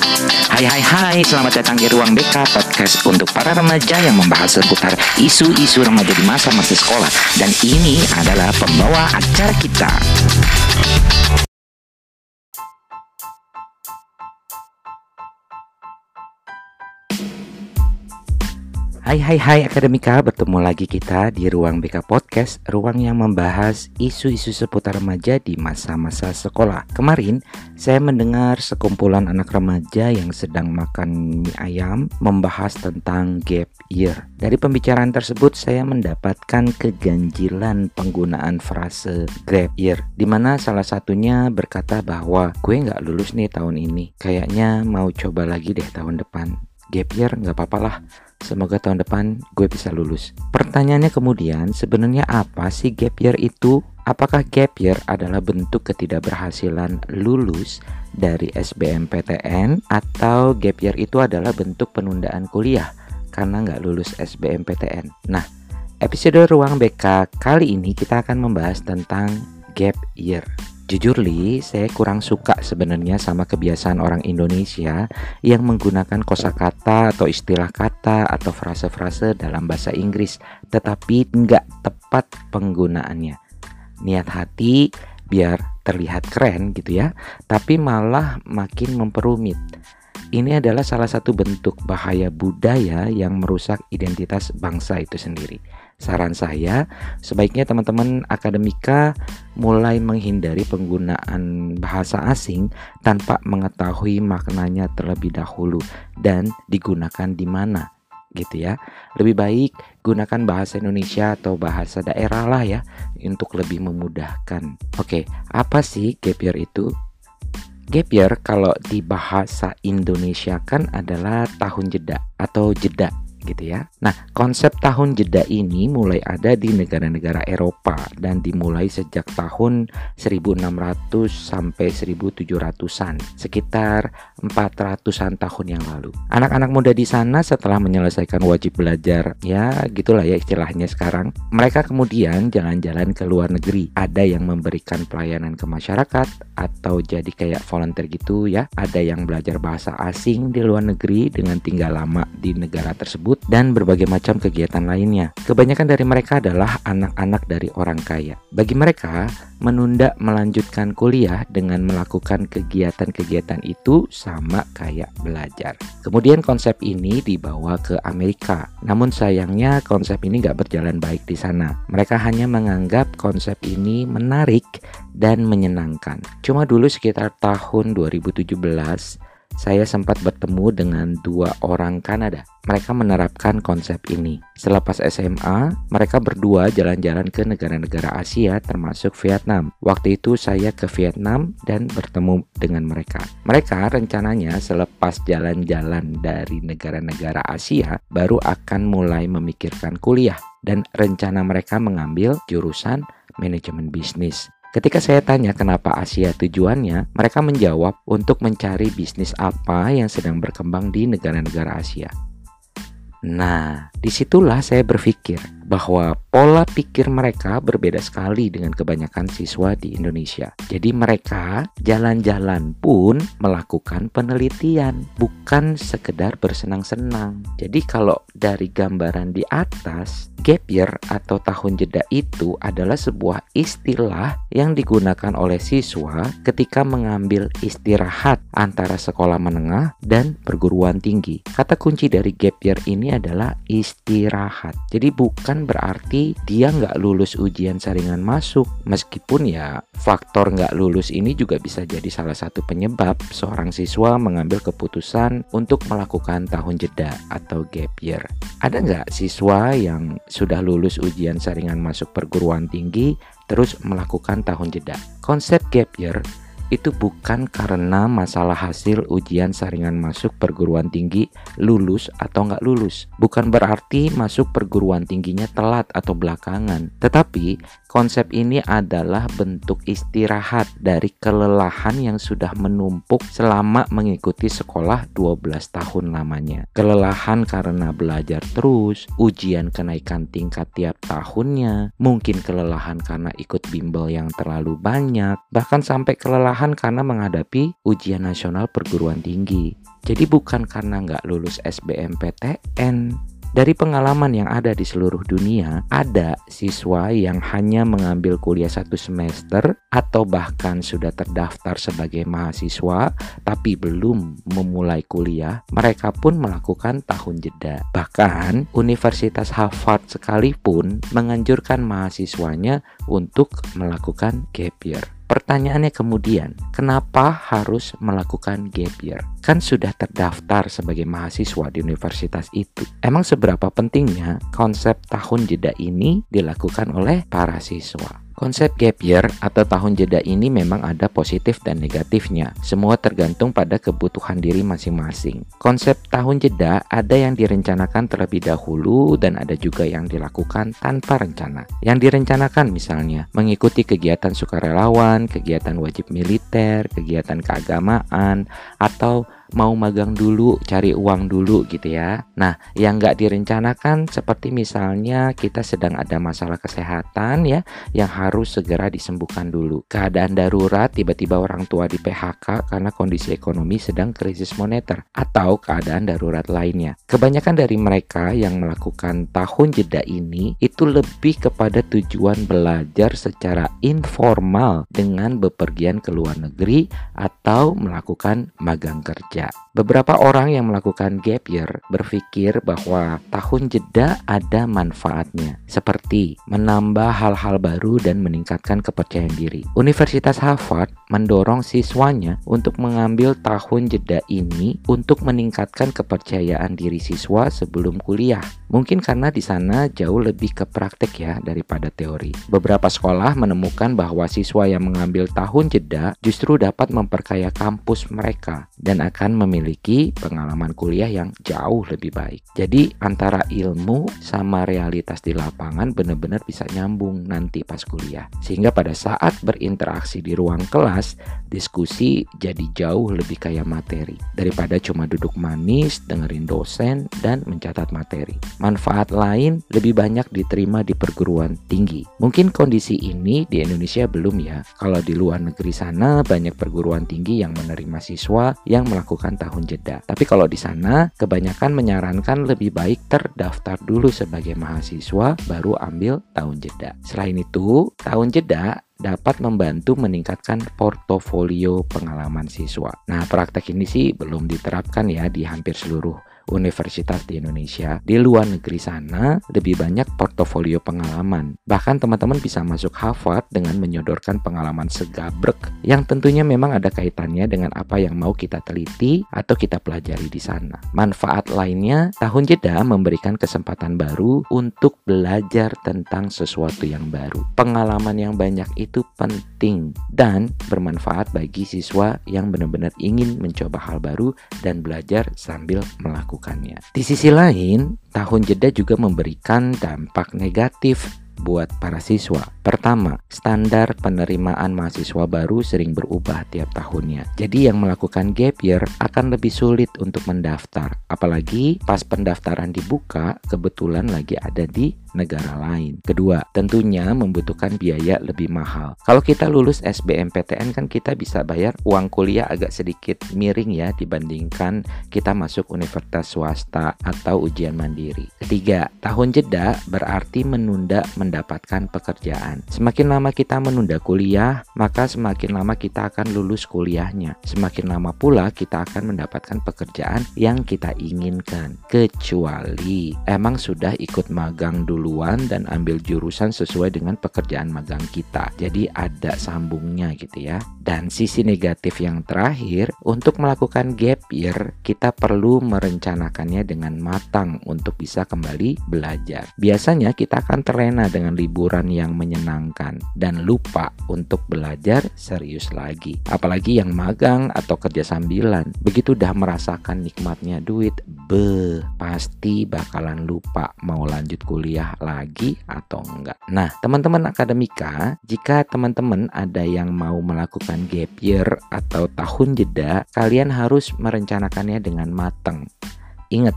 Hai hai hai, selamat datang di Ruang BK Podcast untuk para remaja yang membahas seputar isu-isu remaja di masa-masa sekolah. Dan ini adalah pembawa acara kita Hai hai hai Akademika, bertemu lagi kita di Ruang BK Podcast Ruang yang membahas isu-isu seputar remaja di masa-masa sekolah. Kemarin saya mendengar sekumpulan anak remaja yang sedang makan mie ayam Membahas tentang gap year. Dari pembicaraan tersebut saya mendapatkan keganjilan penggunaan frase gap year Di mana salah satunya berkata bahwa gue nggak lulus nih tahun ini. Kayaknya mau coba lagi deh tahun depan Gap year nggak apa-apa lah Semoga tahun depan gue bisa lulus. Pertanyaannya kemudian, sebenarnya apa sih gap year itu? Apakah gap year adalah bentuk ketidakberhasilan lulus dari SBMPTN atau gap year itu adalah bentuk penundaan kuliah karena nggak lulus SBMPTN? Nah, episode Ruang BK kali ini kita akan membahas tentang gap year. Jujur li, saya kurang suka sebenarnya sama kebiasaan orang Indonesia yang menggunakan kosakata atau istilah kata atau frase-frase dalam bahasa Inggris, tetapi nggak tepat penggunaannya. Niat hati biar terlihat keren gitu ya, tapi malah makin memperumit. Ini adalah salah satu bentuk bahaya budaya yang merusak identitas bangsa itu sendiri. Saran saya, sebaiknya teman-teman akademika mulai menghindari penggunaan bahasa asing tanpa mengetahui maknanya terlebih dahulu dan digunakan di mana gitu ya. Lebih baik gunakan bahasa Indonesia atau bahasa daerah lah ya untuk lebih memudahkan. Oke, apa sih gap year itu? Gap year kalau di bahasa Indonesia kan adalah tahun jeda atau jeda gitu ya. Nah, konsep tahun jeda ini mulai ada di negara-negara Eropa dan dimulai sejak tahun 1600 sampai 1700-an, sekitar 400-an tahun yang lalu. Anak-anak muda di sana setelah menyelesaikan wajib belajar, ya gitulah ya istilahnya sekarang, mereka kemudian jalan-jalan ke luar negeri. Ada yang memberikan pelayanan ke masyarakat atau jadi kayak volunteer gitu ya. Ada yang belajar bahasa asing di luar negeri dengan tinggal lama di negara tersebut dan berbagai macam kegiatan lainnya. Kebanyakan dari mereka adalah anak-anak dari orang kaya. Bagi mereka, menunda melanjutkan kuliah dengan melakukan kegiatan-kegiatan itu sama kayak belajar. Kemudian konsep ini dibawa ke Amerika. Namun sayangnya konsep ini nggak berjalan baik di sana. Mereka hanya menganggap konsep ini menarik dan menyenangkan. Cuma dulu sekitar tahun 2017 saya sempat bertemu dengan dua orang Kanada. Mereka menerapkan konsep ini. Selepas SMA, mereka berdua jalan-jalan ke negara-negara Asia termasuk Vietnam. Waktu itu saya ke Vietnam dan bertemu dengan mereka. Mereka rencananya selepas jalan-jalan dari negara-negara Asia baru akan mulai memikirkan kuliah dan rencana mereka mengambil jurusan manajemen bisnis. Ketika saya tanya kenapa Asia tujuannya, mereka menjawab untuk mencari bisnis apa yang sedang berkembang di negara-negara Asia. Nah, di situlah saya berpikir bahwa pola pikir mereka berbeda sekali dengan kebanyakan siswa di Indonesia. Jadi mereka jalan-jalan pun melakukan penelitian, bukan sekedar bersenang-senang. Jadi kalau dari gambaran di atas, gap year atau tahun jeda itu adalah sebuah istilah yang digunakan oleh siswa ketika mengambil istirahat antara sekolah menengah dan perguruan tinggi. Kata kunci dari gap year ini adalah istirahat. Jadi bukan berarti dia nggak lulus ujian saringan masuk. Meskipun ya faktor nggak lulus ini juga bisa jadi salah satu penyebab seorang siswa mengambil keputusan untuk melakukan tahun jeda atau gap year. Ada nggak siswa yang sudah lulus ujian saringan masuk perguruan tinggi terus melakukan tahun jeda? Konsep gap year itu bukan karena masalah hasil ujian saringan masuk perguruan tinggi lulus atau nggak lulus. Bukan berarti masuk perguruan tingginya telat atau belakangan. Tetapi konsep ini adalah bentuk istirahat dari kelelahan yang sudah menumpuk selama mengikuti sekolah 12 tahun lamanya. Kelelahan karena belajar terus, ujian kenaikan tingkat tiap tahunnya, mungkin kelelahan karena ikut bimbel yang terlalu banyak, bahkan sampai kelelahan karena menghadapi ujian nasional perguruan tinggi. Jadi bukan karena nggak lulus SBMPTN, dari pengalaman yang ada di seluruh dunia, ada siswa yang hanya mengambil kuliah satu semester atau bahkan sudah terdaftar sebagai mahasiswa tapi belum memulai kuliah, mereka pun melakukan tahun jeda. Bahkan Universitas Harvard sekalipun menganjurkan mahasiswanya untuk melakukan gap year. Pertanyaannya kemudian, kenapa harus melakukan gap year? Kan sudah terdaftar sebagai mahasiswa di universitas itu. Emang seberapa pentingnya konsep tahun jeda ini dilakukan oleh para siswa? Konsep gap year atau tahun jeda ini memang ada positif dan negatifnya. Semua tergantung pada kebutuhan diri masing-masing. Konsep tahun jeda ada yang direncanakan terlebih dahulu dan ada juga yang dilakukan tanpa rencana. Yang direncanakan misalnya mengikuti kegiatan sukarelawan, kegiatan wajib militer, kegiatan keagamaan, atau mau magang dulu, cari uang dulu gitu ya. Nah, yang nggak direncanakan seperti misalnya kita sedang ada masalah kesehatan ya, yang harus segera disembuhkan dulu. Keadaan darurat, tiba-tiba orang tua di PHK karena kondisi ekonomi sedang krisis moneter, atau keadaan darurat lainnya. Kebanyakan dari mereka yang melakukan tahun jeda ini itu lebih kepada tujuan belajar secara informal dengan bepergian ke luar negeri atau melakukan magang kerja Beberapa orang yang melakukan gap year berpikir bahwa tahun jeda ada manfaatnya, seperti menambah hal-hal baru dan meningkatkan kepercayaan diri. Universitas Harvard mendorong siswanya untuk mengambil tahun jeda ini untuk meningkatkan kepercayaan diri siswa sebelum kuliah. Mungkin karena di sana jauh lebih ke praktek ya daripada teori. Beberapa sekolah menemukan bahwa siswa yang mengambil tahun jeda justru dapat memperkaya kampus mereka dan akan memiliki pengalaman kuliah yang jauh lebih baik. Jadi antara ilmu sama realitas di lapangan benar-benar bisa nyambung nanti pas kuliah. Sehingga pada saat berinteraksi di ruang kelas, diskusi jadi jauh lebih kaya materi daripada cuma duduk manis, dengerin dosen dan mencatat materi. Manfaat lain lebih banyak diterima di perguruan tinggi. Mungkin kondisi ini di Indonesia belum ya. Kalau di luar negeri sana banyak perguruan tinggi yang menerima siswa yang melakukan melakukan tahun jeda. Tapi kalau di sana kebanyakan menyarankan lebih baik terdaftar dulu sebagai mahasiswa baru ambil tahun jeda. Selain itu, tahun jeda dapat membantu meningkatkan portofolio pengalaman siswa. Nah, praktek ini sih belum diterapkan ya di hampir seluruh universitas di Indonesia, di luar negeri sana lebih banyak portofolio pengalaman. Bahkan teman-teman bisa masuk Harvard dengan menyodorkan pengalaman segabrek yang tentunya memang ada kaitannya dengan apa yang mau kita teliti atau kita pelajari di sana. Manfaat lainnya, tahun jeda memberikan kesempatan baru untuk belajar tentang sesuatu yang baru. Pengalaman yang banyak itu penting dan bermanfaat bagi siswa yang benar-benar ingin mencoba hal baru dan belajar sambil melakukan melakukannya. Di sisi lain, tahun jeda juga memberikan dampak negatif buat para siswa. Pertama, standar penerimaan mahasiswa baru sering berubah tiap tahunnya. Jadi yang melakukan gap year akan lebih sulit untuk mendaftar. Apalagi pas pendaftaran dibuka, kebetulan lagi ada di negara lain. Kedua, tentunya membutuhkan biaya lebih mahal. Kalau kita lulus SBMPTN kan kita bisa bayar uang kuliah agak sedikit miring ya dibandingkan kita masuk universitas swasta atau ujian mandiri. Ketiga, tahun jeda berarti menunda mendapatkan pekerjaan. Semakin lama kita menunda kuliah, maka semakin lama kita akan lulus kuliahnya. Semakin lama pula kita akan mendapatkan pekerjaan yang kita inginkan. Kecuali emang sudah ikut magang dulu duluan dan ambil jurusan sesuai dengan pekerjaan magang kita. Jadi ada sambungnya gitu ya. Dan sisi negatif yang terakhir, untuk melakukan gap year, kita perlu merencanakannya dengan matang untuk bisa kembali belajar. Biasanya kita akan terlena dengan liburan yang menyenangkan menyenangkan dan lupa untuk belajar serius lagi. Apalagi yang magang atau kerja sambilan, begitu udah merasakan nikmatnya duit, be pasti bakalan lupa mau lanjut kuliah lagi atau enggak. Nah, teman-teman akademika, jika teman-teman ada yang mau melakukan gap year atau tahun jeda, kalian harus merencanakannya dengan matang. Ingat,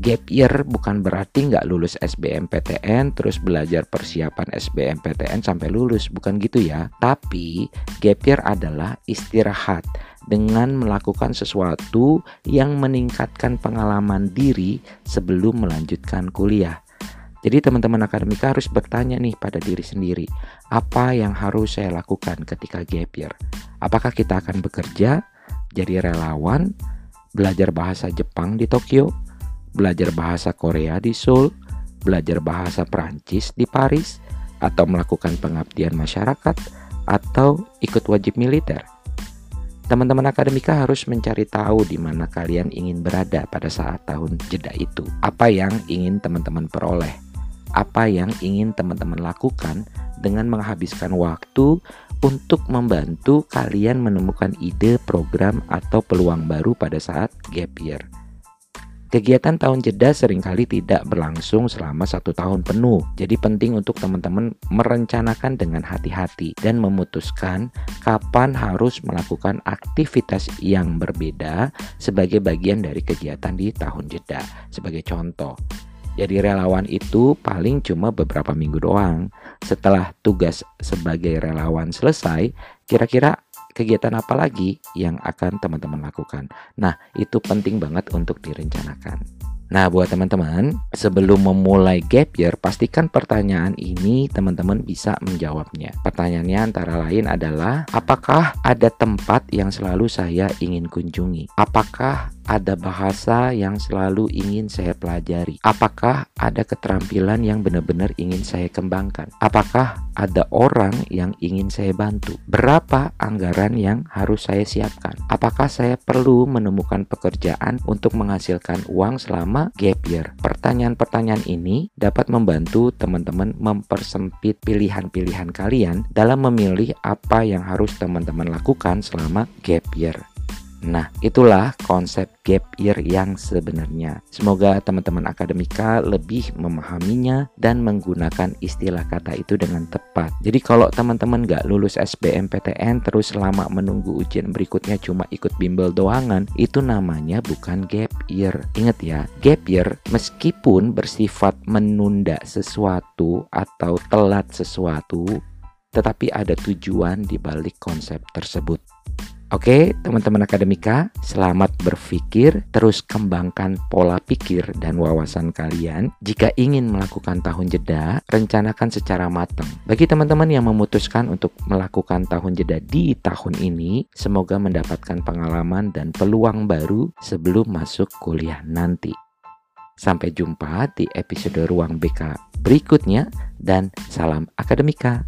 Gap year bukan berarti nggak lulus SBMPTN terus belajar persiapan SBMPTN sampai lulus, bukan gitu ya. Tapi gap year adalah istirahat dengan melakukan sesuatu yang meningkatkan pengalaman diri sebelum melanjutkan kuliah. Jadi teman-teman akademika harus bertanya nih pada diri sendiri, apa yang harus saya lakukan ketika gap year? Apakah kita akan bekerja, jadi relawan, belajar bahasa Jepang di Tokyo, belajar bahasa Korea di Seoul, belajar bahasa Prancis di Paris, atau melakukan pengabdian masyarakat, atau ikut wajib militer. Teman-teman akademika harus mencari tahu di mana kalian ingin berada pada saat tahun jeda itu. Apa yang ingin teman-teman peroleh? Apa yang ingin teman-teman lakukan dengan menghabiskan waktu untuk membantu kalian menemukan ide, program, atau peluang baru pada saat gap year. Kegiatan tahun jeda sering kali tidak berlangsung selama satu tahun penuh. Jadi penting untuk teman-teman merencanakan dengan hati-hati dan memutuskan kapan harus melakukan aktivitas yang berbeda sebagai bagian dari kegiatan di tahun jeda. Sebagai contoh, jadi relawan itu paling cuma beberapa minggu doang. Setelah tugas sebagai relawan selesai, kira-kira kegiatan apa lagi yang akan teman-teman lakukan. Nah, itu penting banget untuk direncanakan. Nah, buat teman-teman, sebelum memulai gap year, pastikan pertanyaan ini teman-teman bisa menjawabnya. Pertanyaannya antara lain adalah, apakah ada tempat yang selalu saya ingin kunjungi? Apakah ada bahasa yang selalu ingin saya pelajari? Apakah ada keterampilan yang benar-benar ingin saya kembangkan? Apakah ada orang yang ingin saya bantu? Berapa anggaran yang harus saya siapkan? Apakah saya perlu menemukan pekerjaan untuk menghasilkan uang selama gap year? Pertanyaan-pertanyaan ini dapat membantu teman-teman mempersempit pilihan-pilihan kalian dalam memilih apa yang harus teman-teman lakukan selama gap year. Nah, itulah konsep gap year yang sebenarnya. Semoga teman-teman akademika lebih memahaminya dan menggunakan istilah kata itu dengan tepat. Jadi kalau teman-teman gak lulus SBMPTN terus lama menunggu ujian berikutnya cuma ikut bimbel doangan, itu namanya bukan gap year. Ingat ya, gap year meskipun bersifat menunda sesuatu atau telat sesuatu, tetapi ada tujuan di balik konsep tersebut. Oke, teman-teman akademika, selamat berpikir, terus kembangkan pola pikir dan wawasan kalian. Jika ingin melakukan tahun jeda, rencanakan secara matang. Bagi teman-teman yang memutuskan untuk melakukan tahun jeda di tahun ini, semoga mendapatkan pengalaman dan peluang baru sebelum masuk kuliah nanti. Sampai jumpa di episode Ruang BK berikutnya dan salam akademika.